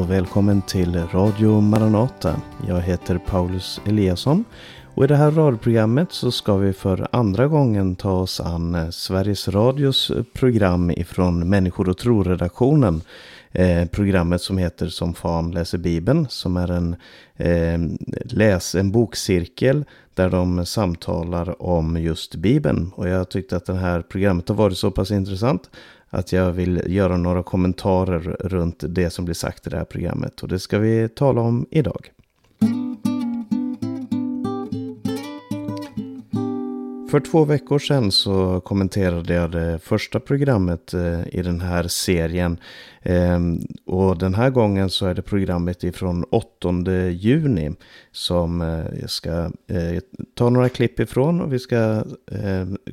och välkommen till Radio Maranata. Jag heter Paulus Eliasson och i det här radioprogrammet så ska vi för andra gången ta oss an eh, Sveriges Radios program ifrån Människor och tro-redaktionen. Eh, programmet som heter Som fan läser Bibeln som är en, eh, läs, en bokcirkel där de samtalar om just Bibeln. Och jag tyckte att det här programmet har varit så pass intressant att jag vill göra några kommentarer runt det som blir sagt i det här programmet. Och det ska vi tala om idag. För två veckor sedan så kommenterade jag det första programmet eh, i den här serien. Ehm, och den här gången så är det programmet ifrån 8 juni som eh, jag ska eh, ta några klipp ifrån och vi ska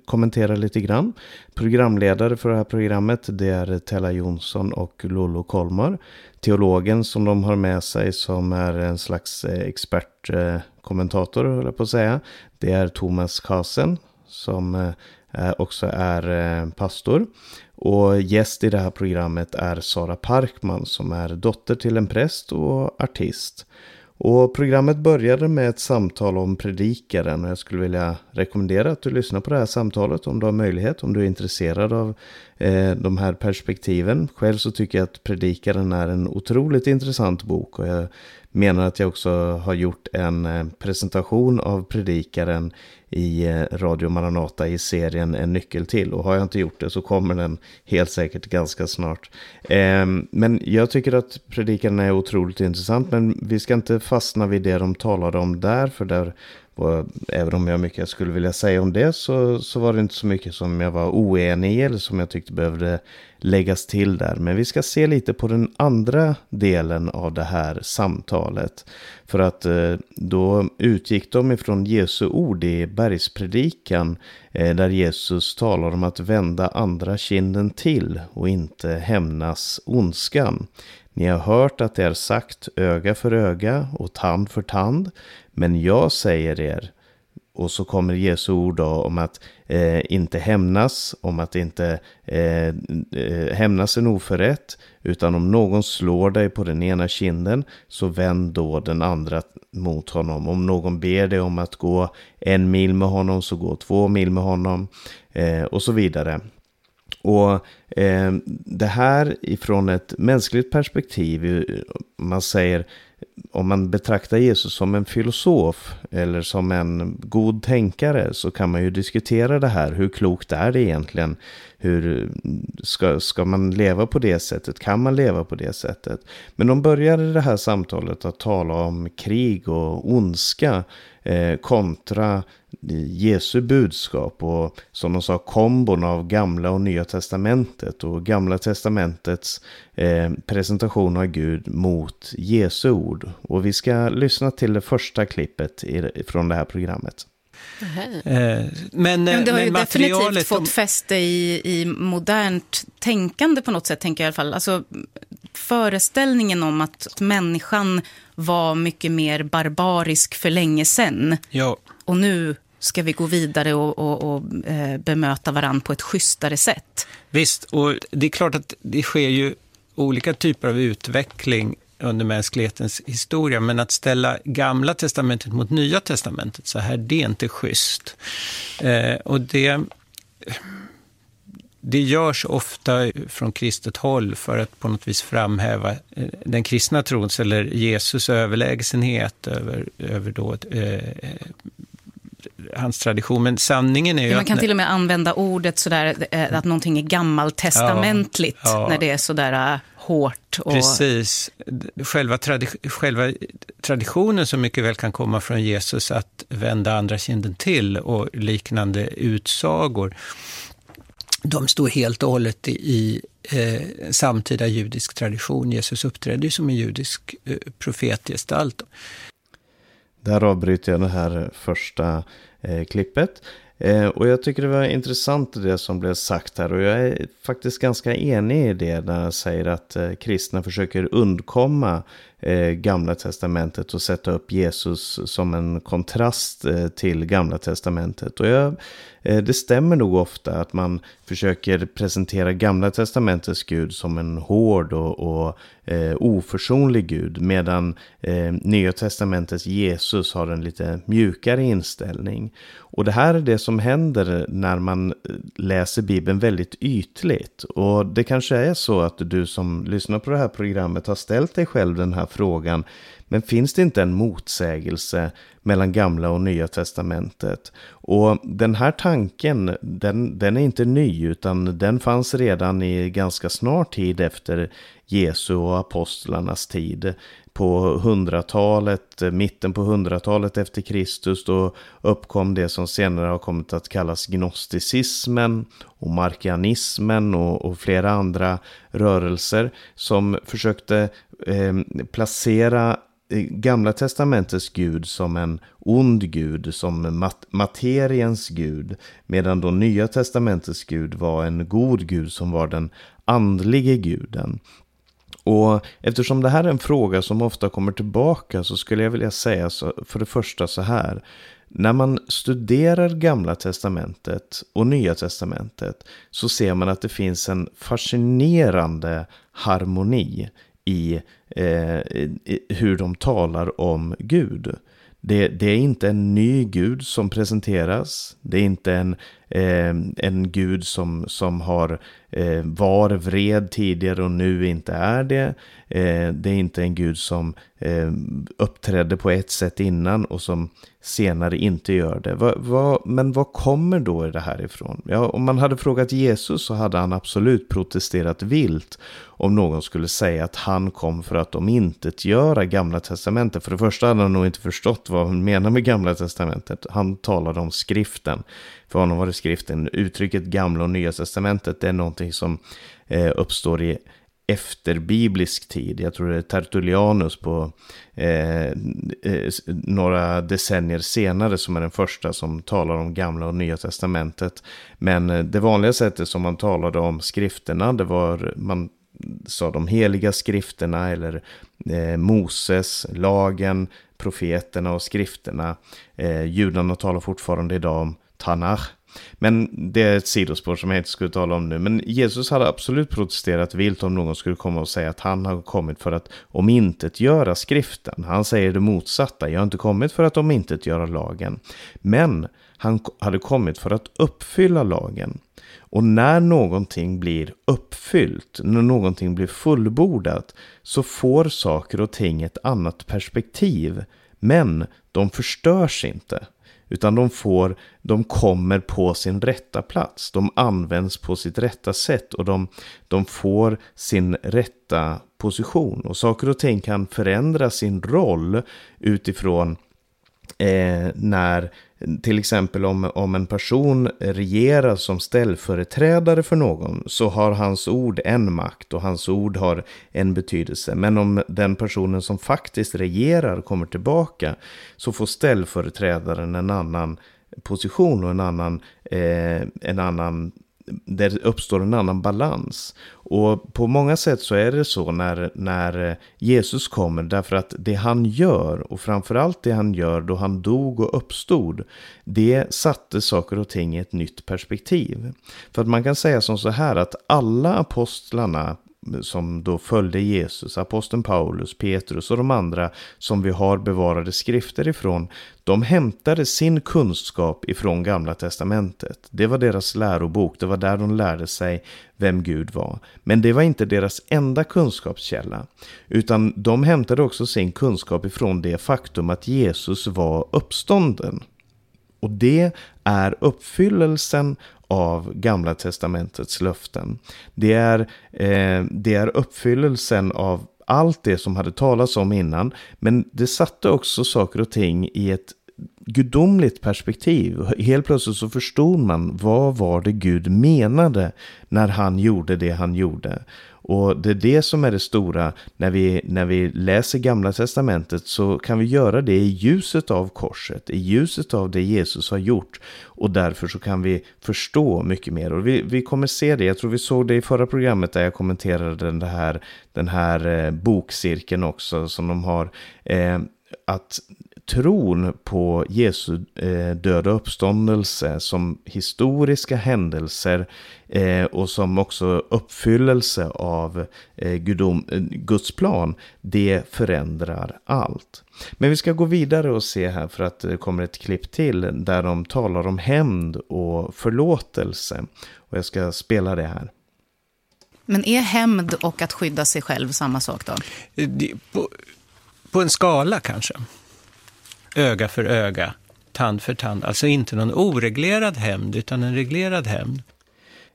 kommentera lite grann. Programledare för det här programmet det är Tella Jonsson och Lollo Kolmar. Teologen som de har med sig som är en slags expertkommentator, höll jag på att säga. Det är Thomas Kasen som eh, eh, också är eh, pastor. Och gäst i det här programmet är Sara Parkman som är dotter till en präst och artist. Och programmet började med ett samtal om predikaren och jag skulle vilja rekommendera att du lyssnar på det här samtalet om du har möjlighet, om du är intresserad av eh, de här perspektiven. Själv så tycker jag att predikaren är en otroligt intressant bok och jag menar att jag också har gjort en presentation av predikaren i eh, Radio Maranata i serien En nyckel till. Och har jag inte gjort det så kommer den helt säkert ganska snart. Ehm, men jag tycker att predikan är otroligt intressant. Men vi ska inte fastna vid det de talade om där. För där och även om jag har mycket jag skulle vilja säga om det så, så var det inte så mycket som jag var oenig i eller som jag tyckte behövde läggas till där. Men vi ska se lite på den andra delen av det här samtalet. För att eh, då utgick de ifrån Jesu ord i bergspredikan eh, där Jesus talar om att vända andra kinden till och inte hämnas ondskan. Ni har hört att det är sagt öga för öga och tand för tand. Men jag säger er, och så kommer Jesu ord då om att eh, inte hämnas, om att inte eh, eh, hämnas en oförrätt, utan om någon slår dig på den ena kinden, så vänd då den andra mot honom. Om någon ber dig om att gå en mil med honom, så gå två mil med honom, eh, och så vidare. Och eh, det här ifrån ett mänskligt perspektiv, eh, man säger om man betraktar Jesus som en filosof eller som en god tänkare så kan man ju diskutera det här. Hur klokt är det egentligen? Hur ska, ska man leva på det sättet? Kan man leva på det sättet? Men de började det här samtalet att tala om krig och ondska eh, kontra Jesu budskap och som de sa kombon av gamla och nya testamentet och gamla testamentets eh, presentation av Gud mot Jesu ord. Och vi ska lyssna till det första klippet i, från det här programmet. Eh, men, men det har ju definitivt fått fäste i, i modernt tänkande på något sätt, tänker jag i alla fall. Alltså, föreställningen om att människan var mycket mer barbarisk för länge sedan. Ja. Och nu ska vi gå vidare och, och, och eh, bemöta varandra på ett schysstare sätt. Visst, och det är klart att det sker ju olika typer av utveckling under mänsklighetens historia, men att ställa gamla testamentet mot nya testamentet så här, det är inte schysst. Eh, och det, det görs ofta från kristet håll för att på något vis framhäva eh, den kristna trons eller Jesus överlägsenhet över, över då, eh, hans tradition. Men sanningen är ju ja, Man kan att, till och med använda ordet sådär, eh, att någonting är gammaltestamentligt, ja, ja. när det är sådär eh, hårt. Och... Precis. Själva, tradi själva traditionen som mycket väl kan komma från Jesus att vända andra kinden till och liknande utsagor, de står helt och hållet i eh, samtida judisk tradition. Jesus uppträdde ju som en judisk eh, profetgestalt. Där avbryter jag det här första eh, klippet. Eh, och jag tycker det var intressant det som blev sagt här och jag är faktiskt ganska enig i det när jag säger att eh, kristna försöker undkomma eh, gamla testamentet och sätta upp Jesus som en kontrast eh, till gamla testamentet. Och jag eh, det stämmer nog ofta att man försöker presentera Gamla Testamentets Gud som en hård och, och eh, oförsonlig Gud. Medan eh, Nya Testamentets Jesus har en lite mjukare inställning. Och det här är det som händer när man eh, läser Bibeln väldigt ytligt. Och det kanske är så att du som lyssnar på det här programmet har ställt dig själv den här frågan. Men finns det inte en motsägelse mellan gamla och nya testamentet? Och den här tanken, den, den är inte ny, utan den fanns redan i ganska snar tid efter Jesu och apostlarnas tid. På hundratalet, mitten på hundratalet efter Kristus, då uppkom det som senare har kommit att kallas gnosticismen och markianismen och, och flera andra rörelser som försökte Ehm, eh, placera Gamla testamentets gud som en ond gud, som mat materiens gud. Medan då Nya testamentets gud var en god gud som var den andlige guden. Och eftersom det här är en fråga som ofta kommer tillbaka så skulle jag vilja säga så, för det första så här. När man studerar Gamla Testamentet och Nya Testamentet så ser man att det finns en fascinerande harmoni i, eh, i hur de talar om Gud. Det, det, är inte en ny gud som presenteras. Det är inte en, eh, en gud som, som har eh, var vred tidigare och nu inte är det. Eh, det är inte en gud som eh, uppträdde på ett sätt innan och som senare inte gör det. Va, va, men vad kommer då det här ifrån? Ja, om man hade frågat Jesus så hade han absolut protesterat vilt om någon skulle säga att han kom för att de inte göra gamla testamentet. För det första hade han nog inte förstått vad han menar med gamla testamentet. Han talade om skriften. För honom var det skriften. Uttrycket gamla och nya testamentet det är någonting som eh, uppstår i efterbiblisk tid. Jag tror det är Tertullianus på eh, eh, några decennier senare som är den första som talar om gamla och nya testamentet. Men eh, det vanliga sättet som man talade om skrifterna, det var man sa de heliga skrifterna eller eh, Moses, lagen, profeterna och skrifterna. Eh, judarna talar fortfarande idag om Tanach. Men det är ett sidospår som jag inte skulle tala om nu. Men Jesus hade absolut protesterat vilt om någon skulle komma och säga att han har kommit för att omintetgöra skriften. Han säger det motsatta. Jag har inte kommit för att omintetgöra lagen. Men han hade kommit för att uppfylla lagen. Och när någonting blir uppfyllt, när någonting blir fullbordat, så får saker och ting ett annat perspektiv. Men de förstörs inte. Utan de får, de kommer på sin rätta plats. De används på sitt rätta sätt och de, de får sin rätta position. Och saker och ting kan förändra sin roll utifrån eh, när till exempel om, om en person regerar som ställföreträdare för någon så har hans ord en makt och hans ord har en betydelse. Men om den personen som faktiskt regerar kommer tillbaka så får ställföreträdaren en annan position och en annan, eh, en annan det uppstår en annan balans. Och på många sätt så är det så när, när Jesus kommer, därför att det han gör, och framförallt det han gör då han dog och uppstod, det satte saker och ting i ett nytt perspektiv. För att man kan säga som så här att alla apostlarna som då följde Jesus, aposteln Paulus, Petrus och de andra som vi har bevarade skrifter ifrån, de hämtade sin kunskap ifrån Gamla Testamentet. Det var deras lärobok, det var där de lärde sig vem Gud var. Men det var inte deras enda kunskapskälla, utan de hämtade också sin kunskap ifrån det faktum att Jesus var uppstånden. Och det är uppfyllelsen av Gamla Testamentets löften. Det är, eh, det är uppfyllelsen av allt det som hade talats om innan. Men det satte också saker och ting i ett gudomligt perspektiv. Helt plötsligt så förstod man vad var det Gud menade när han gjorde det han gjorde. Och det är det som är det stora när vi, när vi läser gamla testamentet så kan vi göra det i ljuset av korset, i ljuset av det Jesus har gjort. Och därför så kan vi förstå mycket mer. Och vi, vi kommer se det, jag tror vi såg det i förra programmet där jag kommenterade den här, den här eh, bokcirkeln också som de har. Eh, att tron på Jesu eh, döda uppståndelse som historiska händelser eh, och som också uppfyllelse av eh, gudom, eh, Guds plan, det förändrar allt. Men vi ska gå vidare och se här för att det kommer ett klipp till där de talar om hämnd och förlåtelse. Och jag ska spela det här. Men är hämnd och att skydda sig själv samma sak då? På, på en skala kanske. Öga för öga, tand för tand. Alltså inte någon oreglerad hämnd, utan en reglerad hämnd.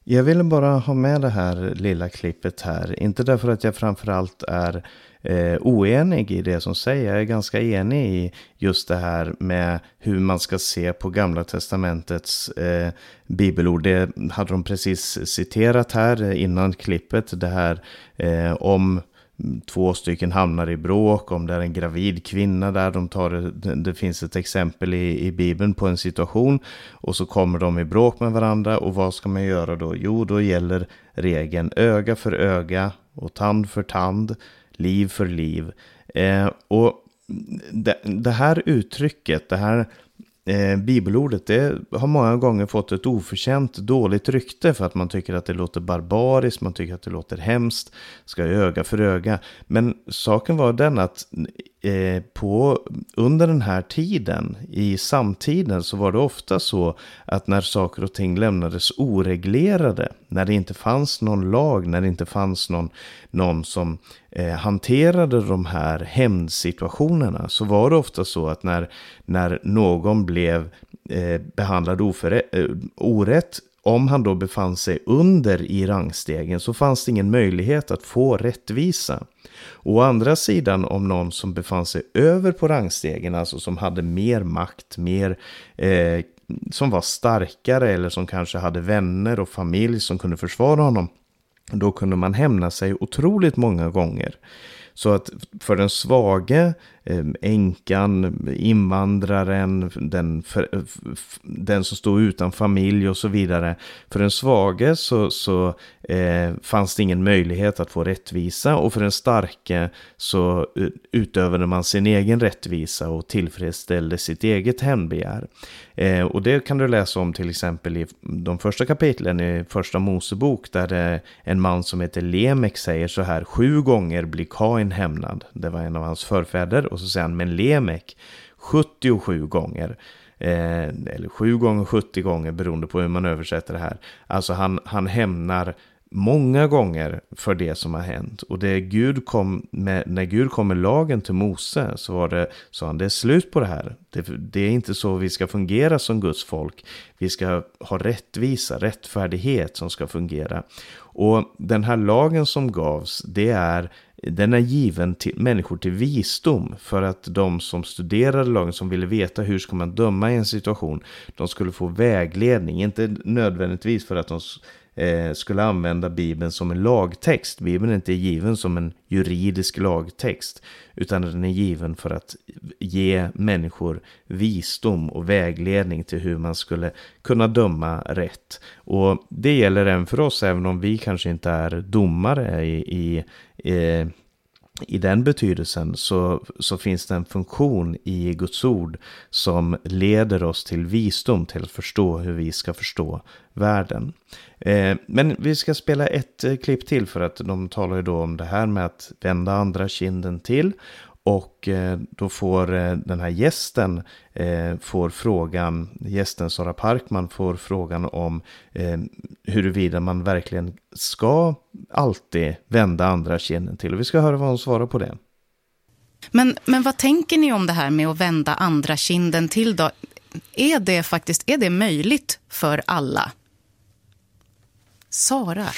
Jag ville bara ha med det här lilla klippet här. Inte därför att jag framförallt är eh, oenig i det som säger. Jag är ganska enig i just det här med hur man ska se på Gamla Testamentets eh, bibelord. Det hade de precis citerat här innan klippet. Det här eh, om två stycken hamnar i bråk, om det är en gravid kvinna där, de tar det, det finns ett exempel i, i Bibeln på en situation och så kommer de i bråk med varandra och vad ska man göra då? Jo, då gäller regeln öga för öga och tand för tand, liv för liv. Eh, och det, det här uttrycket, det här eh, bibelordet det har många gånger fått ett oförtjänt dåligt rykte för att man tycker att det låter barbariskt, man tycker att det låter hemskt, ska öga för öga. Men saken var den att eh, på, under den här tiden, i samtiden, så var det ofta så att när saker och ting lämnades oreglerade, när det inte fanns någon lag, när det inte fanns någon, någon som eh, hanterade de här hämndsituationerna, så var det ofta så att när, när någon blev eh, behandlad oförrätt, eh, orätt om han då befann sig under i rangstegen så fanns det ingen möjlighet att få rättvisa. Å andra sidan om någon som befann sig över på rangstegen, alltså som hade mer makt, mer eh, som var starkare eller som kanske hade vänner och familj som kunde försvara honom. Då kunde man hämna sig otroligt många gånger. Så att för den svage, Ehm, änkan, invandraren, den, för, eh, den som stod utan familj och så vidare. För den svage så, så eh, fanns det ingen möjlighet att få rättvisa och för den starke så eh, utövade man sin egen rättvisa och tillfredsställde sitt eget hämndbegär. Eh, och det kan du läsa om till exempel i de första kapitlen i första Mosebok där eh, en man som heter Lemek säger så här, sju gånger blir Kain hämnad. Det var en av hans förfäder och så säger han, men Lemek 77 gånger. Eh, eller 7 gånger 70 gånger beroende på hur man översätter det här. Alltså han, han hämnar många gånger för det som har hänt. Och det Gud kom med, när Gud kom med lagen till Mose så var det, sa han, det är slut på det här. Det, det, är inte så vi ska fungera som Guds folk. Vi ska ha rättvisa, rättfärdighet som ska fungera. Och den här lagen som gavs, det är den är given till människor till visdom för att de som studerade lagen, som ville veta hur ska man döma i en situation, de skulle få vägledning, inte nödvändigtvis för att de Eh, skulle använda Bibeln som en lagtext. Bibeln är inte given som en juridisk lagtext, utan den är given för att ge människor visdom och vägledning till hur man skulle kunna döma rätt. Och det gäller även för oss, även om vi kanske inte är domare i, i eh, i den betydelsen så, så finns det en funktion i Guds ord som leder oss till visdom, till att förstå hur vi ska förstå världen. Eh, men vi ska spela ett eh, klipp till för att de talar ju då om det här med att vända andra kinden till och eh, då får eh, den här gästen eh, får frågan, gästen Sara Parkman får frågan om huruvida man verkligen ska alltid vända andra kinden till. Och vi ska höra vad hon svarar på det. Men, men vad tänker ni om det här med att vända andra kinden till då? Är det faktiskt är det möjligt för alla? Sara?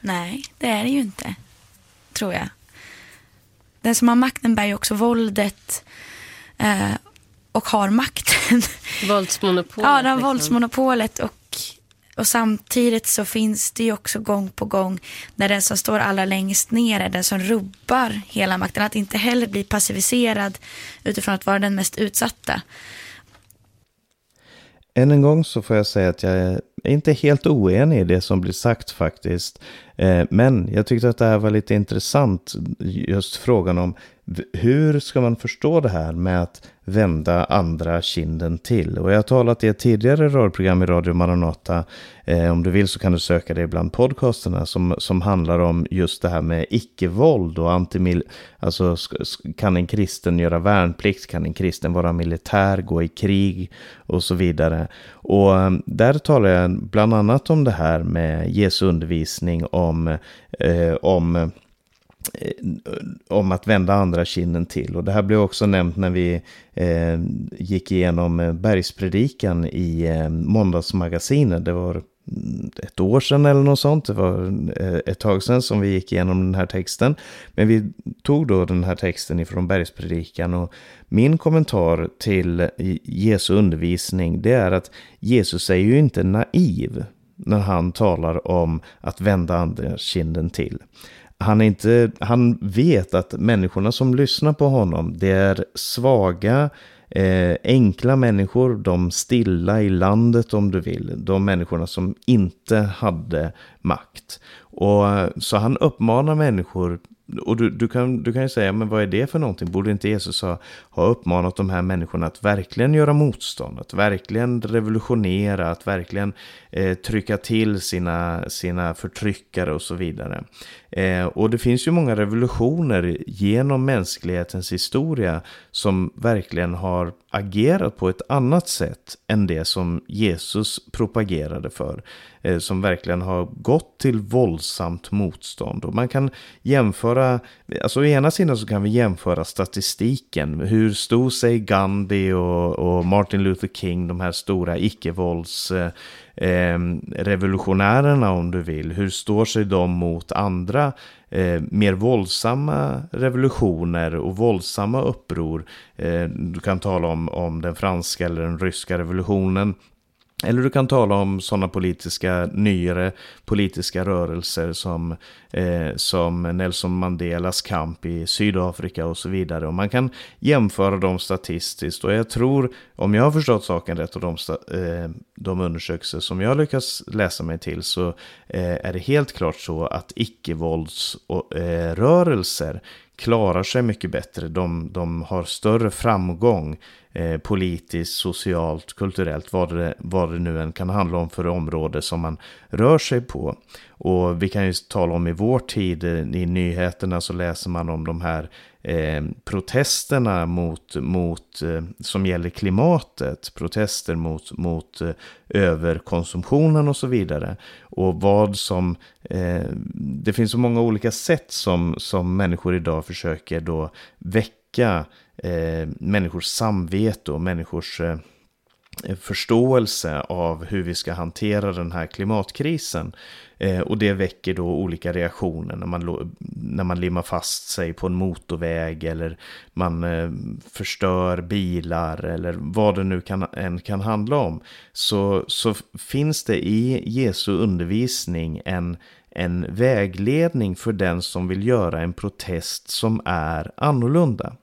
Nej, det är det ju inte, tror jag den som har makten bär ju också våldet eh, och har makten. Våldsmonopolet. ja, det har liksom. våldsmonopolet. Och, och samtidigt så finns det ju också gång på gång när den som står allra längst ner är den som rubbar hela makten. Att inte heller bli passiviserad utifrån att vara den mest utsatta. Än en gång så får jag säga att jag är inte helt oenig i det som blir sagt faktiskt. Eh, men jag tyckte att det här var lite intressant, just frågan om hur ska man förstå det här med att vända andra kinden till? Och jag har talat i ett tidigare radioprogram i Radio Maranata. Eh, om du vill så kan du söka det bland podcasterna som, som handlar om just det här med icke-våld och antimil... Alltså kan en kristen göra värnplikt? Kan en kristen vara militär, gå i krig och så vidare? Och eh, där talar jag bland annat om det här med Jesu undervisning om, eh, om Eh, om att vända andra kinden till. Och det här blev också nämnt när vi eh, gick igenom eh, bergspredikan i eh, måndagsmagasinet. Det var mm, ett år sedan eller något sånt. Det var eh, ett tag sedan som vi gick igenom den här texten. Men vi tog då den här texten ifrån bergspredikan och min kommentar till Jesu undervisning det är att Jesus är ju inte naiv när han talar om att vända andra kinden till han, är inte, han vet att människorna som lyssnar på honom, det är svaga, eh, enkla människor, de stilla i landet om du vill, de människorna som inte hade makt. Och Så han uppmanar människor. Och du, du, kan, du kan ju säga, men vad är det för någonting? Borde inte Jesus ha, ha uppmanat de här människorna att verkligen göra motstånd, att verkligen revolutionera, att verkligen eh, trycka till sina, sina förtryckare och så vidare. Eh, och det finns ju många revolutioner genom mänsklighetens historia som verkligen har agerat på ett annat sätt än det som Jesus propagerade för. Eh, som verkligen har gått till våldsamt motstånd. Och man kan jämföra, alltså å ena sidan så kan vi jämföra statistiken. Hur stod sig Gandhi och, och Martin Luther King, de här stora icke-vålds eh, eh, revolutionärerna om du vill. Hur står sig de mot andra eh, mer våldsamma revolutioner och våldsamma uppror? Eh, du kan tala om, om den franska eller den ryska revolutionen. Eller du kan tala om sådana politiska, nyare politiska rörelser som, eh, som Nelson Mandelas kamp i Sydafrika och så vidare. Och man kan jämföra dem statistiskt. Och jag tror, om jag har förstått saken rätt och de, eh, de undersökelser som jag lyckas läsa mig till så eh, är det helt klart så att icke-våldsrörelser eh, klarar sig mycket bättre. De, de har större framgång eh, politiskt, socialt, kulturellt, vad det, vad det nu än kan handla om för område som man rör sig på. Och vi kan ju tala om i vår tid, eh, i nyheterna så läser man om de här eh, protesterna mot, mot, eh, som gäller klimatet, protester mot, mot eh, överkonsumtionen och så vidare. Och vad som, eh, det finns så många olika sätt som, som människor idag försöker då väcka eh, människors samvete och människors eh, Eh, förståelse av hur vi ska hantera den här klimatkrisen. Eh, och det väcker då olika reaktioner när man, när man limmar fast sig på en motorväg eller man eh, förstör bilar eller vad det nu kan, än kan handla om. Så, så finns det i Jesu undervisning en, en vägledning för den som vill göra en protest som är annorlunda.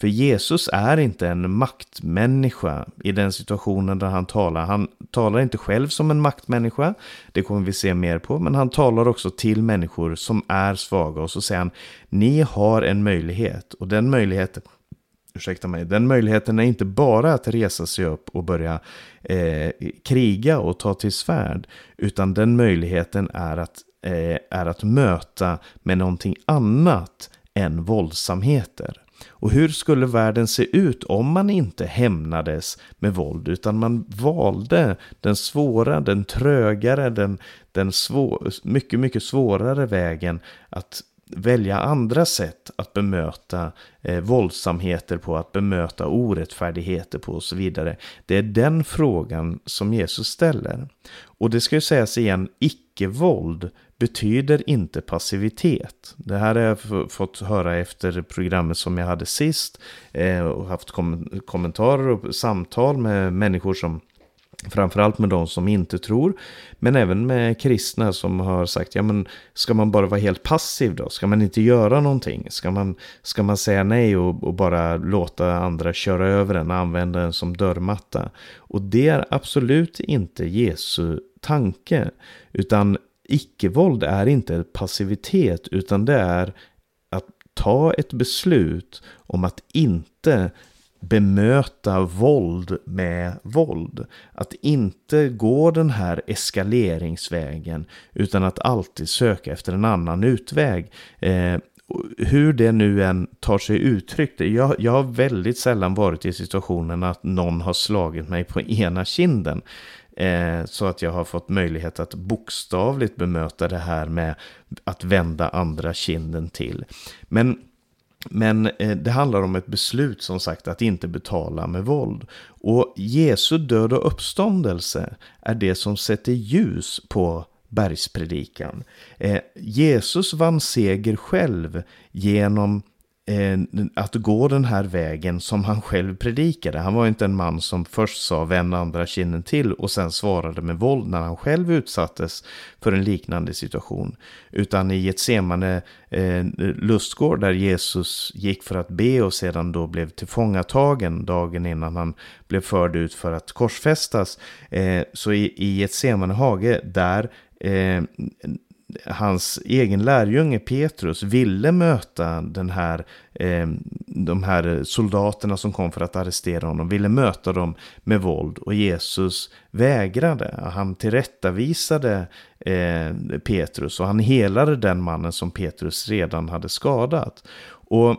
För Jesus är inte en maktmänniska i den situationen där han talar. Han talar inte själv som en maktmänniska, det kommer vi se mer på, men han talar också till människor som är svaga och så säger han, ni har en möjlighet och den möjligheten ursäkta mig, den möjligheten är inte bara att resa sig upp och börja eh, kriga och ta till svärd, utan den möjligheten är att, eh, är att möta med någonting annat än våldsamheter. Och hur skulle världen se ut om man inte hämnades med våld utan man valde den svåra, den trögare, den, den svår, mycket, mycket svårare vägen att välja andra sätt att bemöta eh, våldsamheter på, att bemöta orättfärdigheter på och så vidare. Det är den frågan som Jesus ställer. Och det ska ju sägas igen, icke-våld betyder inte passivitet. Det här har jag fått höra efter programmet som jag hade sist eh, och haft kom kommentarer och samtal med människor som Framförallt med de som inte tror, men även med kristna som har sagt, ja men ska man bara vara helt passiv då? Ska man inte göra någonting? Ska man, ska man säga nej och, och bara låta andra köra över en, använda den som dörrmatta? Och det är absolut inte Jesu tanke, utan icke-våld är inte passivitet, utan det är att ta ett beslut om att inte bemöta våld med våld. Att inte gå den här eskaleringsvägen utan att alltid söka efter en annan utväg. Eh, hur det nu än tar sig uttryck. Jag, jag har väldigt sällan varit i situationen att någon har slagit mig på ena kinden. Eh, så att jag har fått möjlighet att bokstavligt bemöta det här med att vända andra kinden till. Men men eh, det handlar om ett beslut som sagt att inte betala med våld. Och Jesu död och uppståndelse är det som sätter ljus på bergspredikan. Eh, Jesus vann seger själv genom Eh, att gå den här vägen som han själv predikade. Han var inte en man som först sa vänd andra kinden till och sen svarade med våld när han själv utsattes för en liknande situation. Utan i ett semane eh, lustgård där Jesus gick för att be och sedan då blev tillfångatagen dagen innan han blev förd ut för att korsfästas. Eh, så i, i ett semane hage där eh, hans egen lärjunge Petrus ville möta den här, eh, de här soldaterna som kom för att arrestera honom, ville möta dem med våld och Jesus vägrade. Han tillrättavisade eh, Petrus och han helade den mannen som Petrus redan hade skadat. Och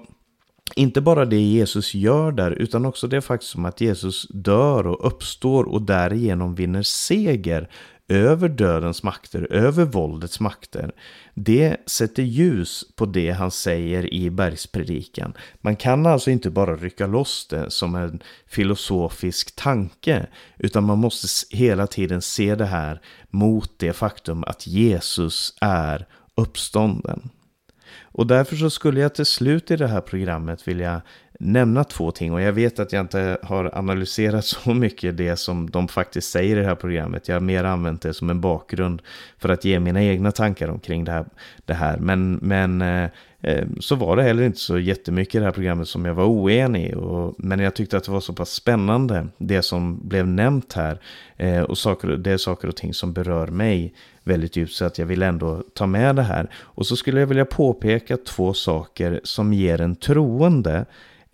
inte bara det Jesus gör där, utan också det faktum att Jesus dör och uppstår och därigenom vinner seger över dödens makter, över våldets makter. Det sätter ljus på det han säger i bergspredikan. Man kan alltså inte bara rycka loss det som en filosofisk tanke, utan man måste hela tiden se det här mot det faktum att Jesus är uppstånden. Och därför så skulle jag till slut i det här programmet vilja nämna två ting. Och jag vet att jag inte har analyserat så mycket det som de faktiskt säger i det här programmet. Jag har mer använt det som en bakgrund för att ge mina egna tankar omkring det här. Det här. Men, men eh, eh, så var det heller inte så jättemycket i det här programmet som jag var oenig i. Och, men jag tyckte att det var så pass spännande det som blev nämnt här. Eh, och saker, det är saker och ting som berör mig väldigt djupt så att jag vill ändå ta med det här. Och så skulle jag vilja påpeka två saker som ger en troende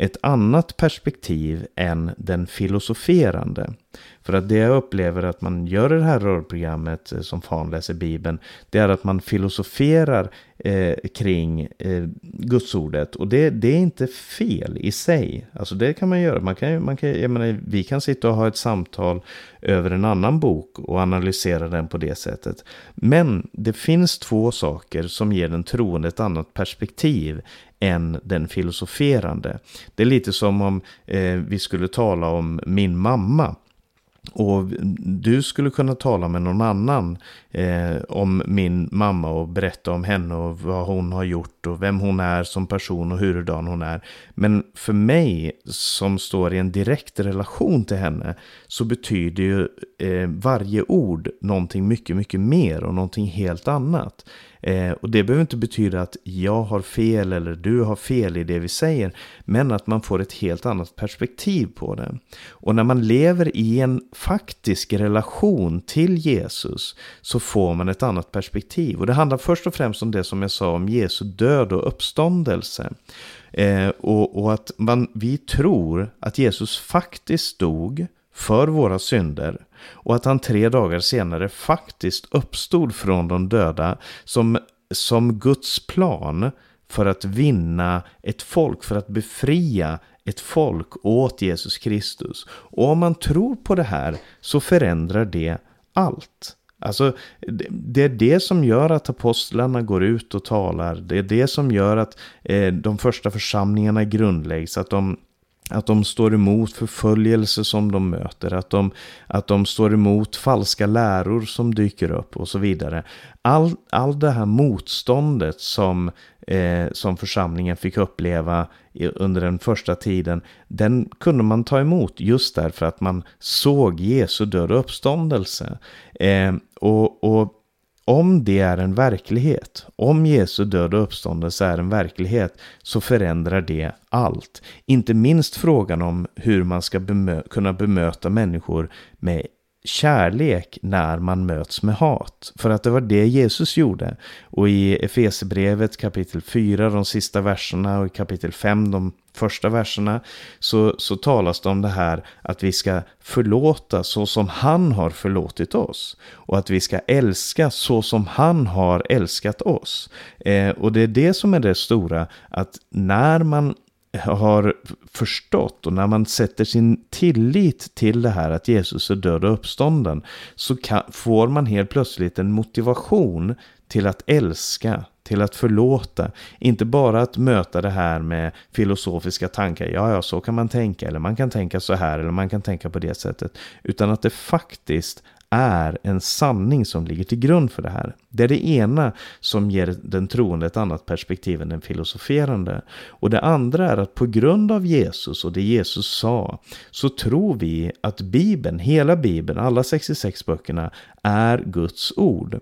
ett annat perspektiv än den filosoferande. För att det jag upplever att man gör i det här rörprogrammet eh, som fan läser Bibeln, det är att man filosoferar eh, kring eh, gudsordet. Och det, det, är inte fel i sig. Alltså det kan man göra. Man kan, man kan, jag menar, vi kan sitta och ha ett samtal över en annan bok och analysera den på det sättet. Men det finns två saker som ger den troende ett annat perspektiv än den filosoferande. Det är lite som om eh, vi skulle tala om min mamma. Och du skulle kunna tala med någon annan eh, om min mamma och berätta om henne och vad hon har gjort och vem hon är som person och hurdan hon är. Men för mig som står i en direkt relation till henne så betyder ju eh, varje ord någonting mycket, mycket mer och någonting helt annat. Eh, och det behöver inte betyda att jag har fel eller du har fel i det vi säger. Men att man får ett helt annat perspektiv på det. Och när man lever i en faktisk relation till Jesus så får man ett annat perspektiv. Och det handlar först och främst om det som jag sa om Jesu död och uppståndelse. Eh, och, och, att man, vi tror att Jesus faktiskt dog för våra synder och att han tre dagar senare faktiskt uppstod från de döda som, som Guds plan för att vinna ett folk, för att befria ett folk åt Jesus Kristus. Och om man tror på det här så förändrar det allt. Alltså, det är det som gör att apostlarna går ut och talar. Det är det som gör att eh, de första församlingarna grundläggs. Att de att de står emot förföljelse som de möter, att de, att de står emot falska läror som dyker upp och så vidare. All, all det här motståndet som, eh, som församlingen fick uppleva under den första tiden, den kunde man ta emot just därför att man såg Jesu död och uppståndelse. Eh, och, och om det är en verklighet, om Jesu död och uppståndelse är en verklighet, så förändrar det allt. Inte minst frågan om hur man ska bemö kunna bemöta människor med kärlek när man möts med hat. För att det var det Jesus gjorde. Och i Efesebrevet kapitel 4, de sista verserna och i kapitel 5, de första verserna, så, så talas det om det här att vi ska förlåta så som han har förlåtit oss. Och att vi ska älska så som han har älskat oss. Eh, och det är det som är det stora, att när man har förstått och när man sätter sin tillit till det här att Jesus är död och uppstånden så kan, får man helt plötsligt en motivation till att älska, till att förlåta. Inte bara att möta det här med filosofiska tankar, ja ja så kan man tänka eller man kan tänka så här eller man kan tänka på det sättet. Utan att det faktiskt är en sanning som ligger till grund för det här. Det är det ena som ger den troende ett annat perspektiv än den filosoferande. Och det andra är att på grund av Jesus och det Jesus sa så tror vi att Bibeln, hela Bibeln, alla 66 böckerna är Guds ord.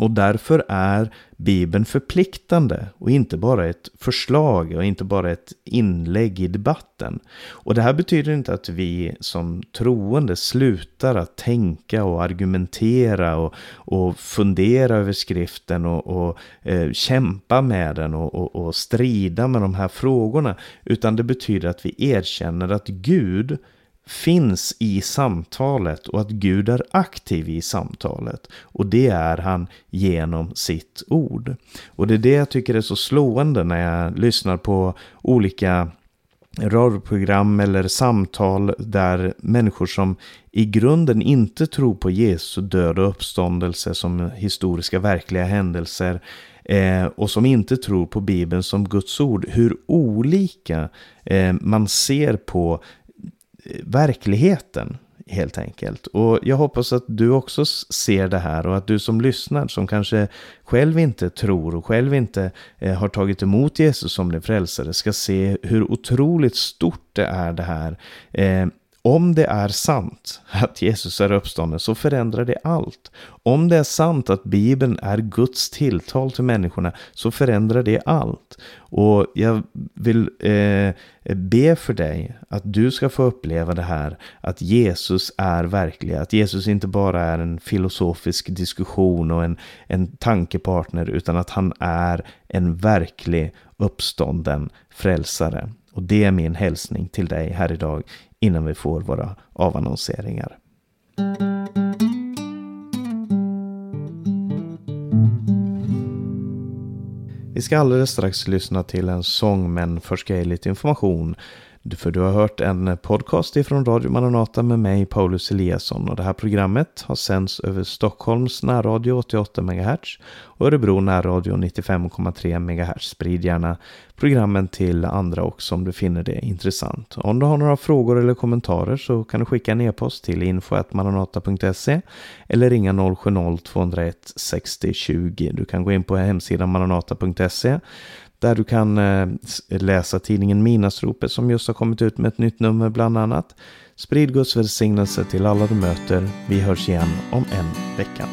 Och därför är Bibeln förpliktande och inte bara ett förslag och inte bara ett inlägg i debatten. Och det här betyder inte att vi som troende slutar att tänka och argumentera och, och fundera över skriften och, och eh, kämpa med den och, och, och strida med de här frågorna. Utan det betyder att vi erkänner att Gud finns i samtalet och att Gud är aktiv i samtalet. Och det är han genom sitt ord. Och det är det jag tycker är så slående när jag lyssnar på olika radioprogram eller samtal där människor som i grunden inte tror på Jesu död och uppståndelse som historiska verkliga händelser eh, och som inte tror på Bibeln som Guds ord, hur olika eh, man ser på verkligheten helt enkelt. Och jag hoppas att du också ser det här och att du som lyssnar som kanske själv inte tror och själv inte eh, har tagit emot Jesus som din frälsare ska se hur otroligt stort det är det här. Eh, om det är sant att Jesus är uppstånden så förändrar det allt. Om det är sant att Bibeln är Guds tilltal till människorna så förändrar det allt. Och jag vill eh, be för dig att du ska få uppleva det här att Jesus är verklig. Att Jesus inte bara är en filosofisk diskussion och en, en tankepartner utan att han är en verklig uppstånden frälsare. Och det är min hälsning till dig här idag innan vi får våra avannonseringar. Vi ska alldeles strax lyssna till en sång men först ska jag ge lite information för du har hört en podcast ifrån Radio Maranata med mig, Paulus Eliasson. Och det här programmet har sänds över Stockholms närradio 88 MHz och Örebro närradio 95,3 MHz. Sprid gärna programmen till andra också om du finner det intressant. Om du har några frågor eller kommentarer så kan du skicka en e-post till info.maranata.se eller ringa 070-201 60 20. Du kan gå in på hemsidan maranata.se där du kan eh, läsa tidningen Minasropet som just har kommit ut med ett nytt nummer bland annat. Sprid Guds välsignelse till alla du möter. Vi hörs igen om en vecka.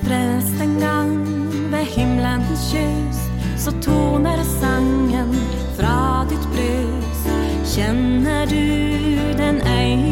Frälst en gång vid himlens ljus så tonar sangen från ditt brus. Känner du den ej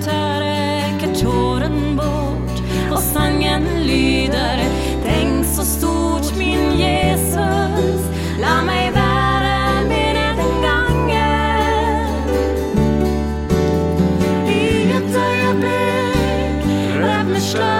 slutar räcker tåren bort och sangen lyder Tänk så stort min Jesus, la mig värre med den gången. Inget ögonblick räddningslag